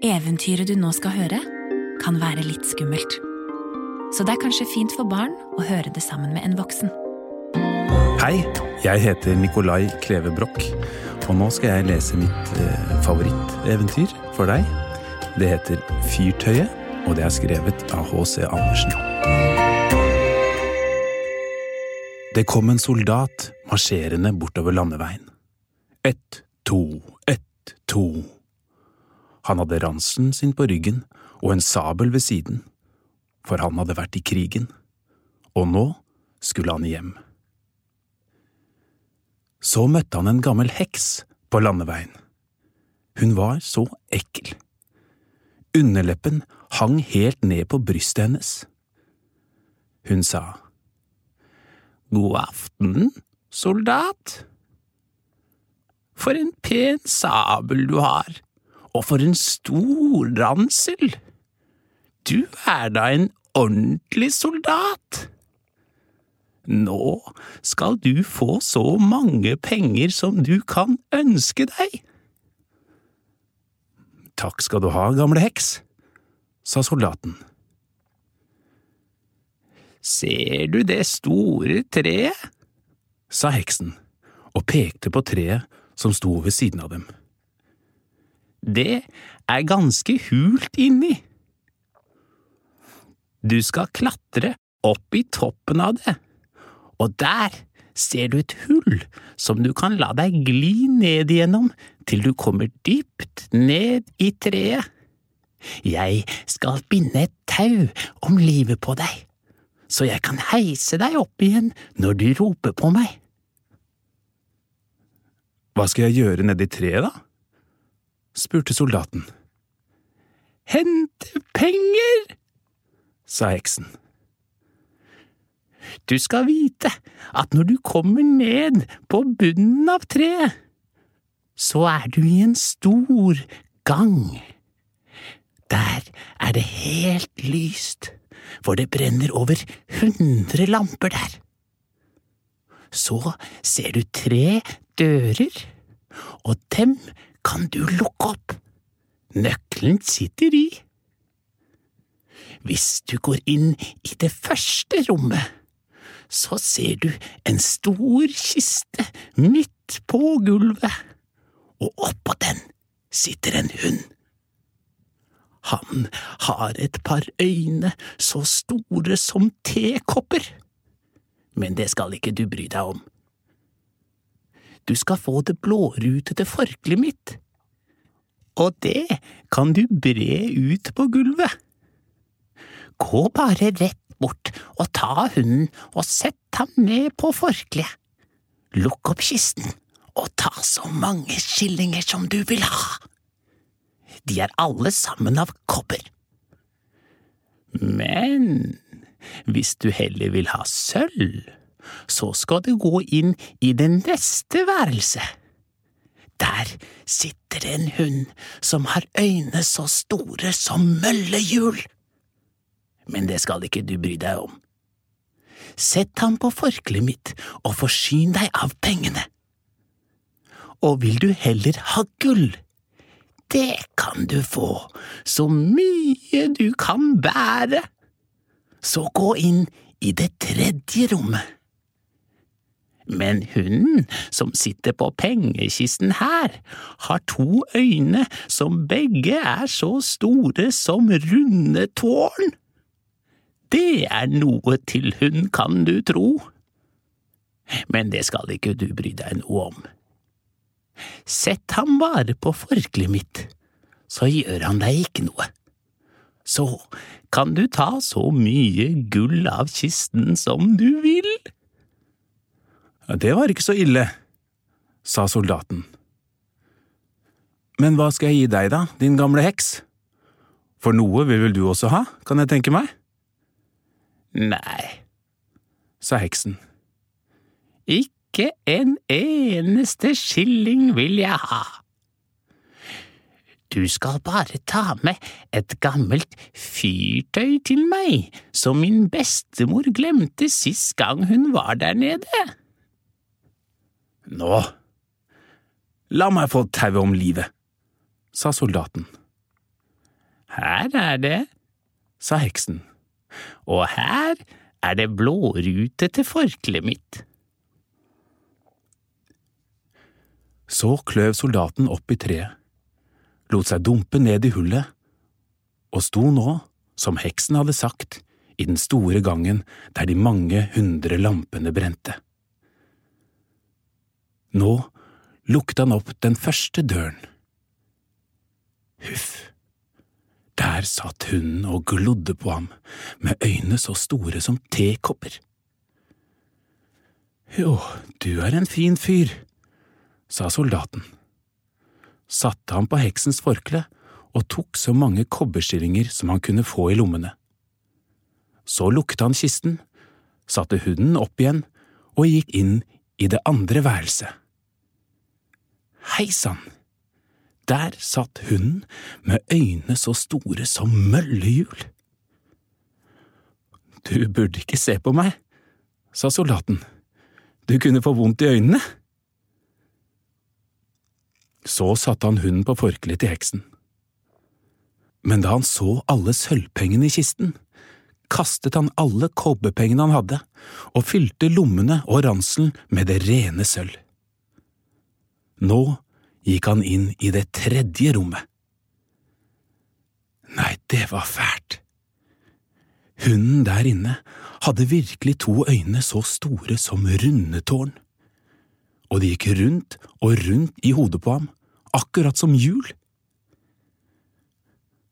Eventyret du nå skal høre, kan være litt skummelt. Så det er kanskje fint for barn å høre det sammen med en voksen. Hei, jeg heter Nikolai Kleve Broch, og nå skal jeg lese mitt eh, favoritteventyr for deg. Det heter Fyrtøyet, og det er skrevet av H.C. Andersen. Det kom en soldat marsjerende bortover landeveien. Ett, to, ett, to. Han hadde ranselen sin på ryggen og en sabel ved siden, for han hadde vært i krigen, og nå skulle han hjem. Så møtte han en gammel heks på landeveien. Hun var så ekkel. Underleppen hang helt ned på brystet hennes. Hun sa, God aften, soldat. For en pen sabel du har, og for en stor ransel. Du er da en ordentlig soldat. Nå skal du få så mange penger som du kan ønske deg. Takk skal du ha, gamle heks, sa soldaten. Ser du det store treet? sa heksen og pekte på treet som sto ved siden av dem. Det er ganske hult inni. Du skal klatre opp i toppen av det, og der ser du et hull som du kan la deg gli ned igjennom til du kommer dypt ned i treet. Jeg skal binde et tau om livet på deg så jeg kan heise deg opp igjen når du roper på meg. Hva skal jeg gjøre nedi treet, da? Spurte soldaten. Hente penger, sa heksen. Du skal vite at når du kommer ned på bunnen av treet, så er du i en stor gang. Der er det helt lyst for det brenner over hundre lamper der. Så ser du tre dører, og dem kan du lukke opp. Nøkkelen sitter i. Hvis du går inn i det første rommet, så ser du en stor kiste midt på gulvet, og oppå den sitter en hund. Han har et par øyne så store som tekopper, men det skal ikke du bry deg om. Du skal få det blårutete forkleet mitt, og det kan du bre ut på gulvet. Gå bare rett bort og ta hunden og sett ham ned på forkleet. Lukk opp kisten og ta så mange skillinger som du vil ha de er alle sammen av kobber. Men hvis du heller vil ha sølv, så skal du gå inn i det neste værelset. Der sitter en hund som har øyne så store som møllehjul. Men det skal ikke du bry deg om. Sett ham på forkleet mitt og forsyn deg av pengene. Og vil du heller ha gull, det kan du få, så mye du kan bære. Så gå inn i det tredje rommet. Men hunden som sitter på pengekisten her, har to øyne som begge er så store som runde tårn. Det er noe til hund, kan du tro. Men det skal ikke du bry deg noe om. Sett ham bare på forkleet mitt, så gjør han deg ikke noe. Så kan du ta så mye gull av kisten som du vil. Det var ikke så ille, sa soldaten. Men hva skal jeg gi deg da, din gamle heks? For noe vil vel du også ha, kan jeg tenke meg? Nei, sa heksen. Ikke en eneste skilling vil jeg ha. Du skal bare ta med et gammelt fyrtøy til meg, som min bestemor glemte sist gang hun var der nede. Nå, la meg få tauet om livet, sa soldaten. Her er det, sa heksen, og her er det blårute til forkleet mitt. Så kløv soldaten opp i treet, lot seg dumpe ned i hullet, og sto nå, som heksen hadde sagt, i den store gangen der de mange hundre lampene brente. Nå lukket han opp den første døren. Huff, der satt hunden og glodde på ham med øyne så store som tekopper. Jo, du er en fin fyr, sa soldaten, satte ham på heksens forkle og tok så mange kobberskillinger som han kunne få i lommene. Så lukket han kisten, satte hunden opp igjen og gikk inn i det andre værelset. Hei sann! Der satt hunden med øyne så store som møllehjul. Du burde ikke se på meg, sa soldaten, du kunne få vondt i øynene. Så satte han hunden på forkleet til heksen. Men da han så alle sølvpengene i kisten, kastet han alle kobberpengene han hadde, og fylte lommene og ranselen med det rene sølv. Nå gikk han inn i det tredje rommet. Nei, det var fælt. Hunden der inne hadde virkelig to øyne så store som rundetårn, og de gikk rundt og rundt i hodet på ham, akkurat som hjul.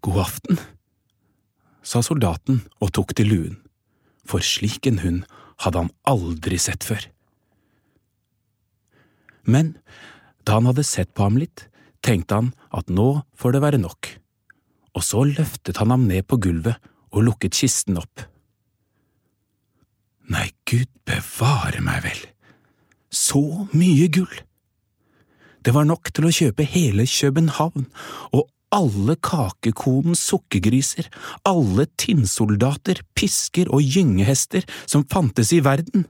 God aften, sa soldaten og tok til luen, for slik en hund hadde han aldri sett før. Men da han hadde sett på ham litt, tenkte han at nå får det være nok, og så løftet han ham ned på gulvet og lukket kisten opp. Nei, Gud bevare meg vel, så mye gull! Det var nok til å kjøpe hele København og alle kakekonens sukkergriser, alle tinnsoldater, pisker og gyngehester som fantes i verden.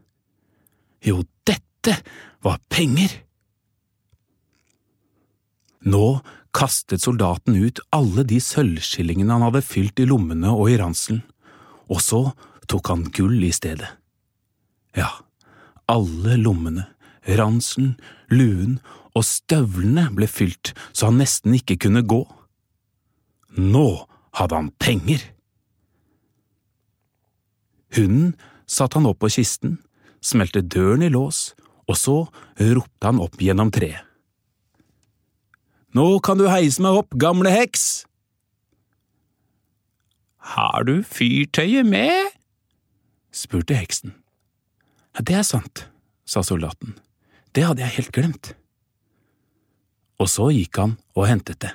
Jo, dette var penger! Nå kastet soldaten ut alle de sølvskillingene han hadde fylt i lommene og i ranselen, og så tok han gull i stedet. Ja, alle lommene, ranselen, luen og støvlene ble fylt så han nesten ikke kunne gå. Nå hadde han penger! Hunden satte han opp på kisten, smelte døren i lås, og så ropte han opp gjennom treet. Nå kan du heise meg opp, gamle heks! Har du fyrtøyet med? spurte heksen. Ja, Det er sant, sa soldaten, det hadde jeg helt glemt. Og så gikk han og hentet det.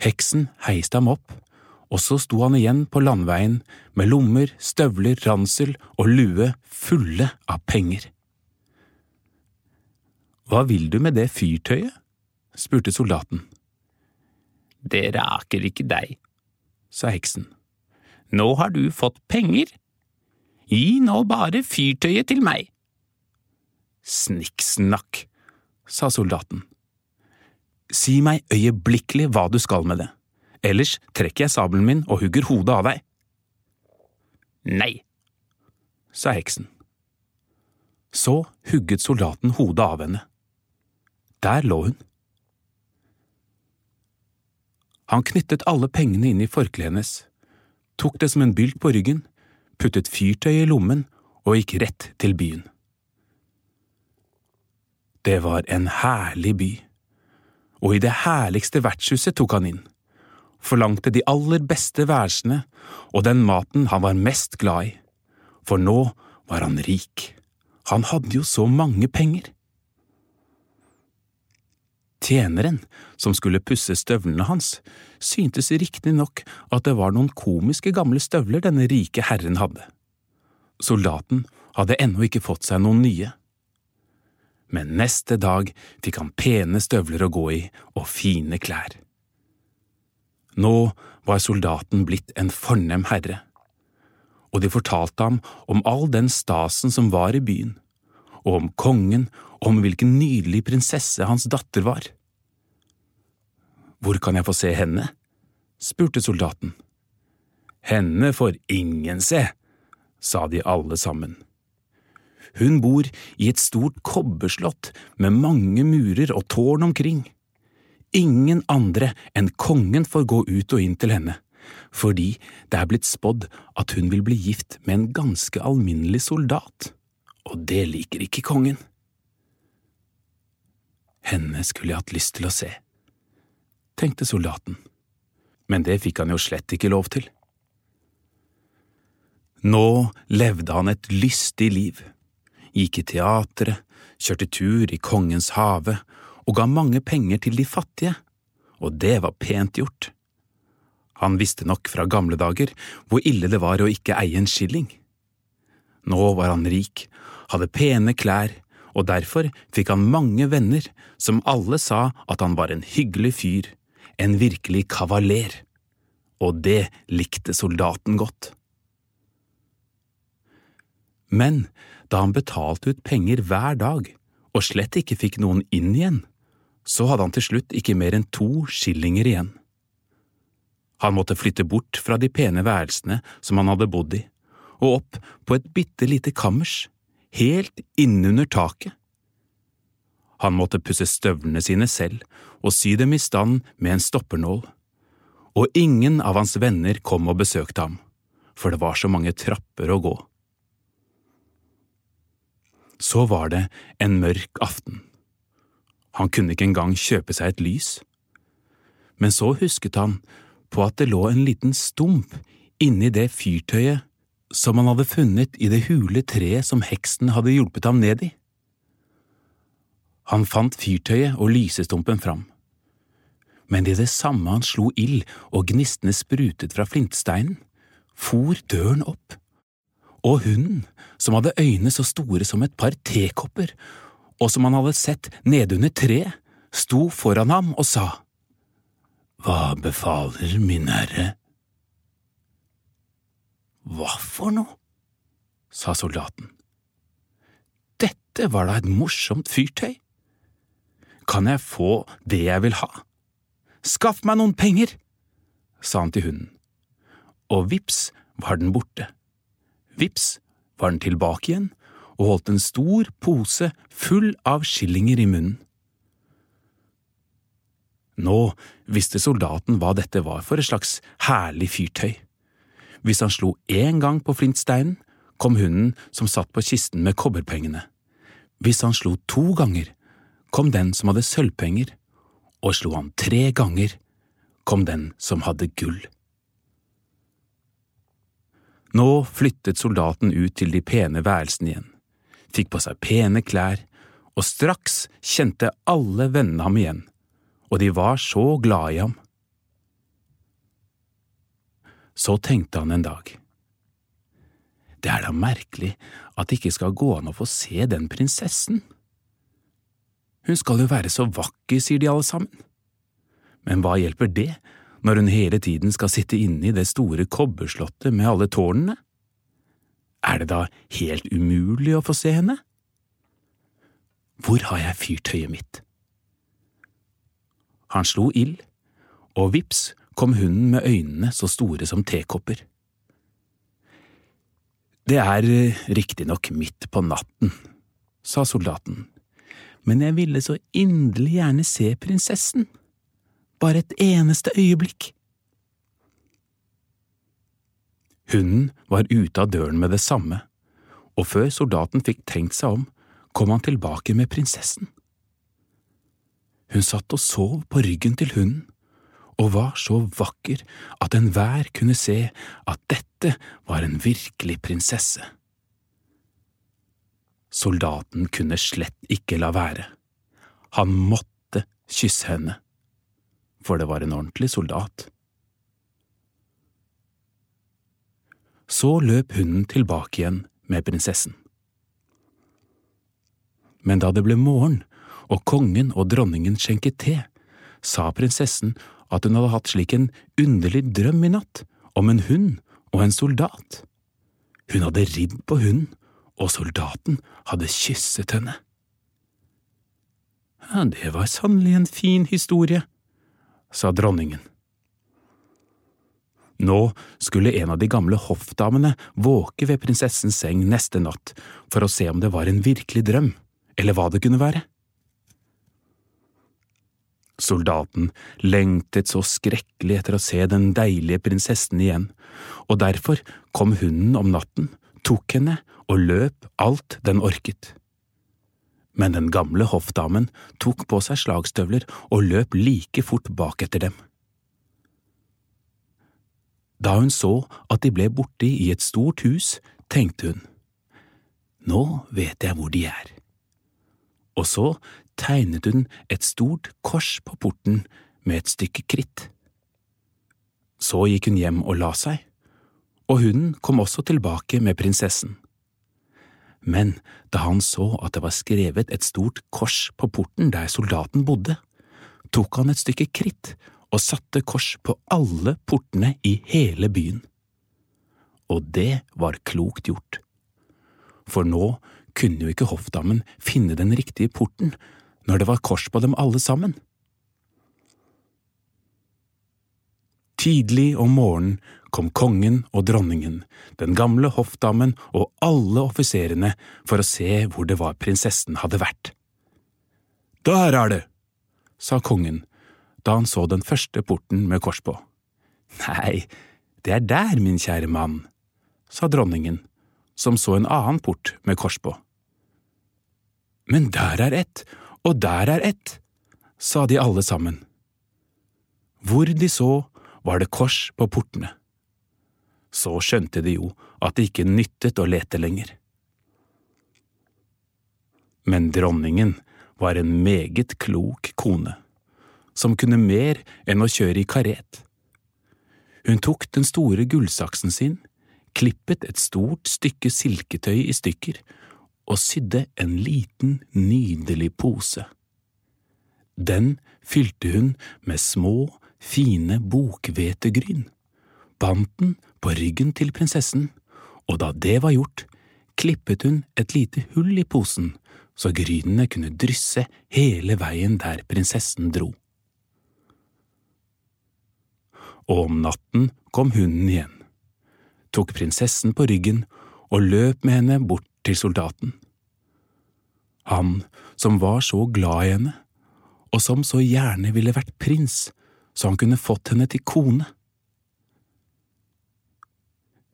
Heksen heiste ham opp, og så sto han igjen på landveien med lommer, støvler, ransel og lue fulle av penger. Hva vil du med det fyrtøyet? Spurte soldaten. Det raker ikke deg, sa heksen. Nå har du fått penger. Gi nå bare fyrtøyet til meg. Snikksnakk, sa soldaten. Si meg øyeblikkelig hva du skal med det, ellers trekker jeg sabelen min og hugger hodet av deg. Nei, sa heksen. Så hugget soldaten hodet av henne. Der lå hun. Han knyttet alle pengene inn i forkleet hennes, tok det som en bylt på ryggen, puttet fyrtøyet i lommen og gikk rett til byen. Det var en herlig by, og i det herligste vertshuset tok han inn, forlangte de aller beste værelsene og den maten han var mest glad i, for nå var han rik, han hadde jo så mange penger. Tjeneren, som skulle pusse støvlene hans, syntes riktignok at det var noen komiske gamle støvler denne rike herren hadde. Soldaten hadde ennå ikke fått seg noen nye. Men neste dag fikk han pene støvler å gå i og fine klær. Nå var soldaten blitt en fornem herre, og de fortalte ham om all den stasen som var i byen, og om kongen og om hvilken nydelig prinsesse hans datter var. Hvor kan jeg få se henne? spurte soldaten. Henne får ingen se, sa de alle sammen. Hun bor i et stort kobberslott med mange murer og tårn omkring. Ingen andre enn kongen får gå ut og inn til henne, fordi det er blitt spådd at hun vil bli gift med en ganske alminnelig soldat, og det liker ikke kongen. Henne skulle jeg hatt lyst til å se, tenkte soldaten, men det fikk han jo slett ikke lov til. Nå levde han et lystig liv gikk i teatret, kjørte tur i kongens hage og ga mange penger til de fattige, og det var pent gjort. Han visste nok fra gamle dager hvor ille det var å ikke eie en skilling. Nå var han rik, hadde pene klær, og derfor fikk han mange venner som alle sa at han var en hyggelig fyr, en virkelig kavaler, og det likte soldaten godt. Men da han betalte ut penger hver dag og slett ikke fikk noen inn igjen, så hadde han til slutt ikke mer enn to skillinger igjen. Han måtte flytte bort fra de pene værelsene som han hadde bodd i, og opp på et bitte lite kammers, helt innunder taket. Han måtte pusse støvlene sine selv og sy dem i stand med en stoppernål, og ingen av hans venner kom og besøkte ham, for det var så mange trapper å gå. Så var det en mørk aften. Han kunne ikke engang kjøpe seg et lys. Men så husket han på at det lå en liten stump inni det fyrtøyet som han hadde funnet i det hule treet som heksen hadde hjulpet ham ned i. Han fant fyrtøyet og lysestumpen fram. Men i det samme han slo ild og gnistene sprutet fra flintsteinen, for døren opp og hunden, som hadde øyne så store som et par tekopper, og som han hadde sett nedunder treet, sto foran ham og sa, Hva befaler min herre? Hva for noe? sa soldaten. Dette var da et morsomt fyrtøy. Kan jeg få det jeg vil ha? Skaff meg noen penger, sa han til hunden, og vips var den borte. Vips var den tilbake igjen og holdt en stor pose full av skillinger i munnen. Nå visste soldaten hva dette var for et slags herlig fyrtøy. Hvis han slo én gang på flintsteinen, kom hunden som satt på kisten med kobberpengene. Hvis han slo to ganger, kom den som hadde sølvpenger, og slo han tre ganger, kom den som hadde gull. Nå flyttet soldaten ut til de pene værelsene igjen, fikk på seg pene klær, og straks kjente alle vennene ham igjen, og de var så glade i ham. Så tenkte han en dag. Det er da merkelig at det ikke skal gå an å få se den prinsessen. Hun skal jo være så vakker, sier de alle sammen. Men hva hjelper det når hun hele tiden skal sitte inne i det store kobberslottet med alle tårnene? Er det da helt umulig å få se henne? Hvor har jeg fyrtøyet mitt? Han slo ild, og vips kom hunden med øynene så store som tekopper. Det er eh, riktignok midt på natten, sa soldaten, men jeg ville så inderlig gjerne se prinsessen bare et eneste øyeblikk. Hunden var ute av døren med det samme, og før soldaten fikk tenkt seg om, kom han tilbake med prinsessen. Hun satt og sov på ryggen til hunden, og var så vakker at enhver kunne se at dette var en virkelig prinsesse. Soldaten kunne slett ikke la være. Han måtte kysse henne for det var en ordentlig soldat. Så løp hunden tilbake igjen med prinsessen. Men da det ble morgen og kongen og dronningen skjenket te, sa prinsessen at hun hadde hatt slik en underlig drøm i natt om en hund og en soldat. Hun hadde ridd på hunden, og soldaten hadde kysset henne. Ja, det var sannelig en fin historie, sa dronningen. Nå skulle en av de gamle hoffdamene våke ved prinsessens seng neste natt for å se om det var en virkelig drøm, eller hva det kunne være. Soldaten lengtet så skrekkelig etter å se den deilige prinsessen igjen, og derfor kom hunden om natten, tok henne og løp alt den orket. Men den gamle hoffdamen tok på seg slagstøvler og løp like fort bak etter dem. Da hun så at de ble borte i et stort hus, tenkte hun, Nå vet jeg hvor de er. Og så tegnet hun et stort kors på porten med et stykke kritt. Så gikk hun hjem og la seg, og hunden kom også tilbake med prinsessen. Men da han så at det var skrevet et stort kors på porten der soldaten bodde, tok han et stykke kritt og satte kors på alle portene i hele byen. Og det var klokt gjort, for nå kunne jo ikke hoffdammen finne den riktige porten når det var kors på dem alle sammen. Tidlig om morgenen kom kongen og dronningen, den gamle hoffdamen og alle offiserene for å se hvor det var prinsessen hadde vært. Der er det, sa kongen da han så den første porten med kors på. Nei, det er der, min kjære mann, sa dronningen, som så en annen port med kors på. Men der er ett, og der er ett, sa de alle sammen. Hvor de så, var det kors på portene. Så skjønte de jo at det ikke nyttet å lete lenger. Men dronningen var en meget klok kone som kunne mer enn å kjøre i karet. Hun tok den store gullsaksen sin, klippet et stort stykke silketøy i stykker og sydde en liten, nydelig pose. Den fylte hun med små, fine bokhvetegryn, bandt den på ryggen til prinsessen, og da det var gjort, klippet hun et lite hull i posen så grynene kunne drysse hele veien der prinsessen dro og om natten kom hunden igjen, tok prinsessen på ryggen og løp med henne bort til soldaten. Han som var så glad i henne, og som så gjerne ville vært prins så han kunne fått henne til kone.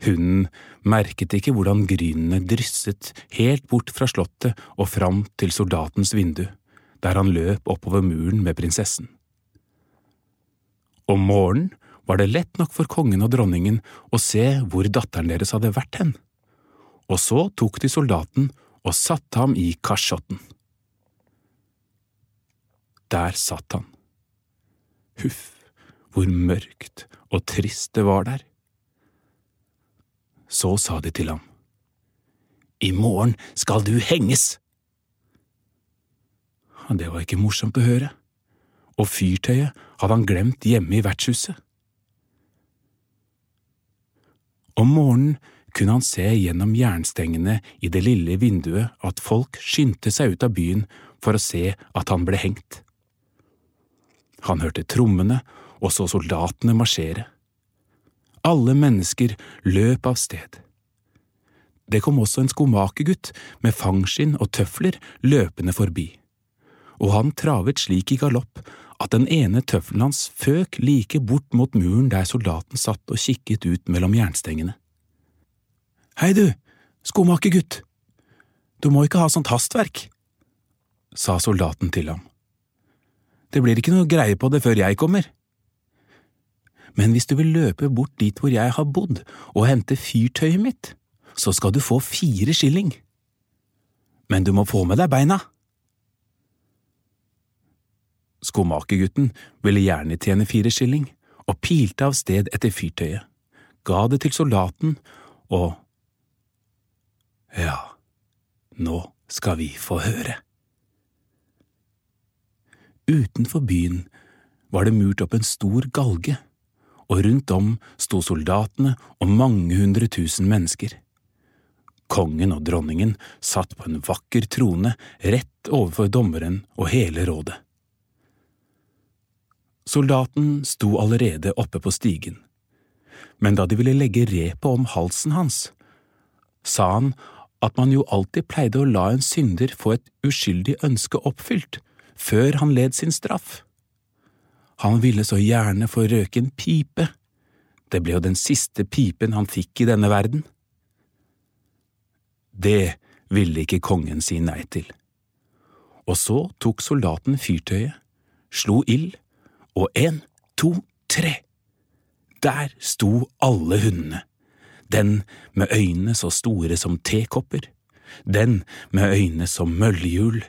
Hunden merket ikke hvordan grynene drysset helt bort fra slottet og fram til soldatens vindu, der han løp oppover muren med prinsessen. Om morgenen var det lett nok for kongen og dronningen å se hvor datteren deres hadde vært hen, og så tok de soldaten og satte ham i kasjotten. Der satt han. Huff, hvor mørkt og trist det var der. Så sa de til ham, I morgen skal du henges! Det var ikke morsomt å høre, og fyrtøyet hadde han glemt hjemme i vertshuset. Om morgenen kunne han se gjennom jernstengene i det lille vinduet at folk skyndte seg ut av byen for å se at han ble hengt. Han hørte trommene og så soldatene marsjere. Alle mennesker løp av sted. Det kom også en skomakergutt med fangskinn og tøfler løpende forbi, og han travet slik i galopp at den ene tøffelen hans føk like bort mot muren der soldaten satt og kikket ut mellom jernstengene. Hei du, skomakergutt, du må ikke ha sånt hastverk, sa soldaten til ham. Det blir ikke noe greie på det før jeg kommer. Men hvis du vil løpe bort dit hvor jeg har bodd og hente fyrtøyet mitt, så skal du få fire skilling. Men du må få med deg beina. Skomakergutten ville gjerne tjene fire skilling, og pilte av sted etter fyrtøyet, ga det til soldaten og… Ja, nå skal vi få høre. Utenfor byen var det murt opp en stor galge, og rundt om sto soldatene og mange hundre tusen mennesker. Kongen og dronningen satt på en vakker trone rett overfor dommeren og hele rådet. Soldaten sto allerede oppe på stigen, men da de ville legge repet om halsen hans, sa han at man jo alltid pleide å la en synder få et uskyldig ønske oppfylt før han led sin straff. Han ville så gjerne få røke en pipe, det ble jo den siste pipen han fikk i denne verden. Det ville ikke kongen si nei til. Og så tok soldaten fyrtøyet, slo ild, og en, to, tre. Der sto alle hundene, den med øyne så store som tekopper, den med øyne som møllehjul,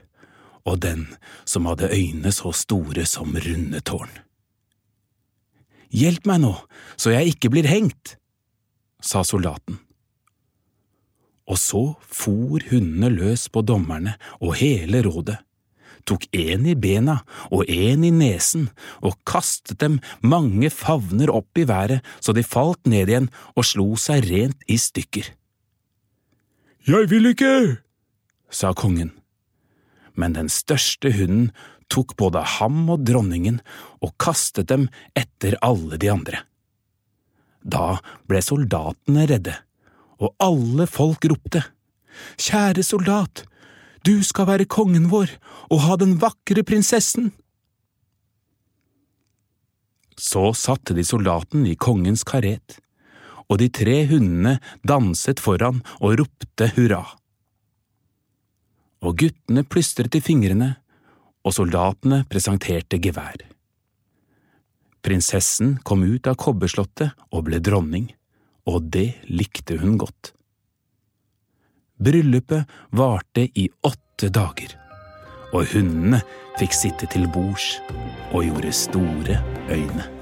og den som hadde øyne så store som runde tårn. Hjelp meg nå, så jeg ikke blir hengt, sa soldaten. Og så for hundene løs på dommerne og hele rådet, tok en i bena og en i nesen og kastet dem mange favner opp i været så de falt ned igjen og slo seg rent i stykker. Jeg vil ikke, sa kongen. Men den største hunden tok både ham og dronningen og kastet dem etter alle de andre. Da ble soldatene redde, og alle folk ropte, Kjære soldat, du skal være kongen vår og ha den vakre prinsessen. Så satte de soldaten i kongens karet, og de tre hundene danset foran og ropte hurra. Og guttene plystret i fingrene, og soldatene presenterte gevær. Prinsessen kom ut av kobberslottet og ble dronning, og det likte hun godt. Bryllupet varte i åtte dager, og hundene fikk sitte til bords og gjorde store øyne.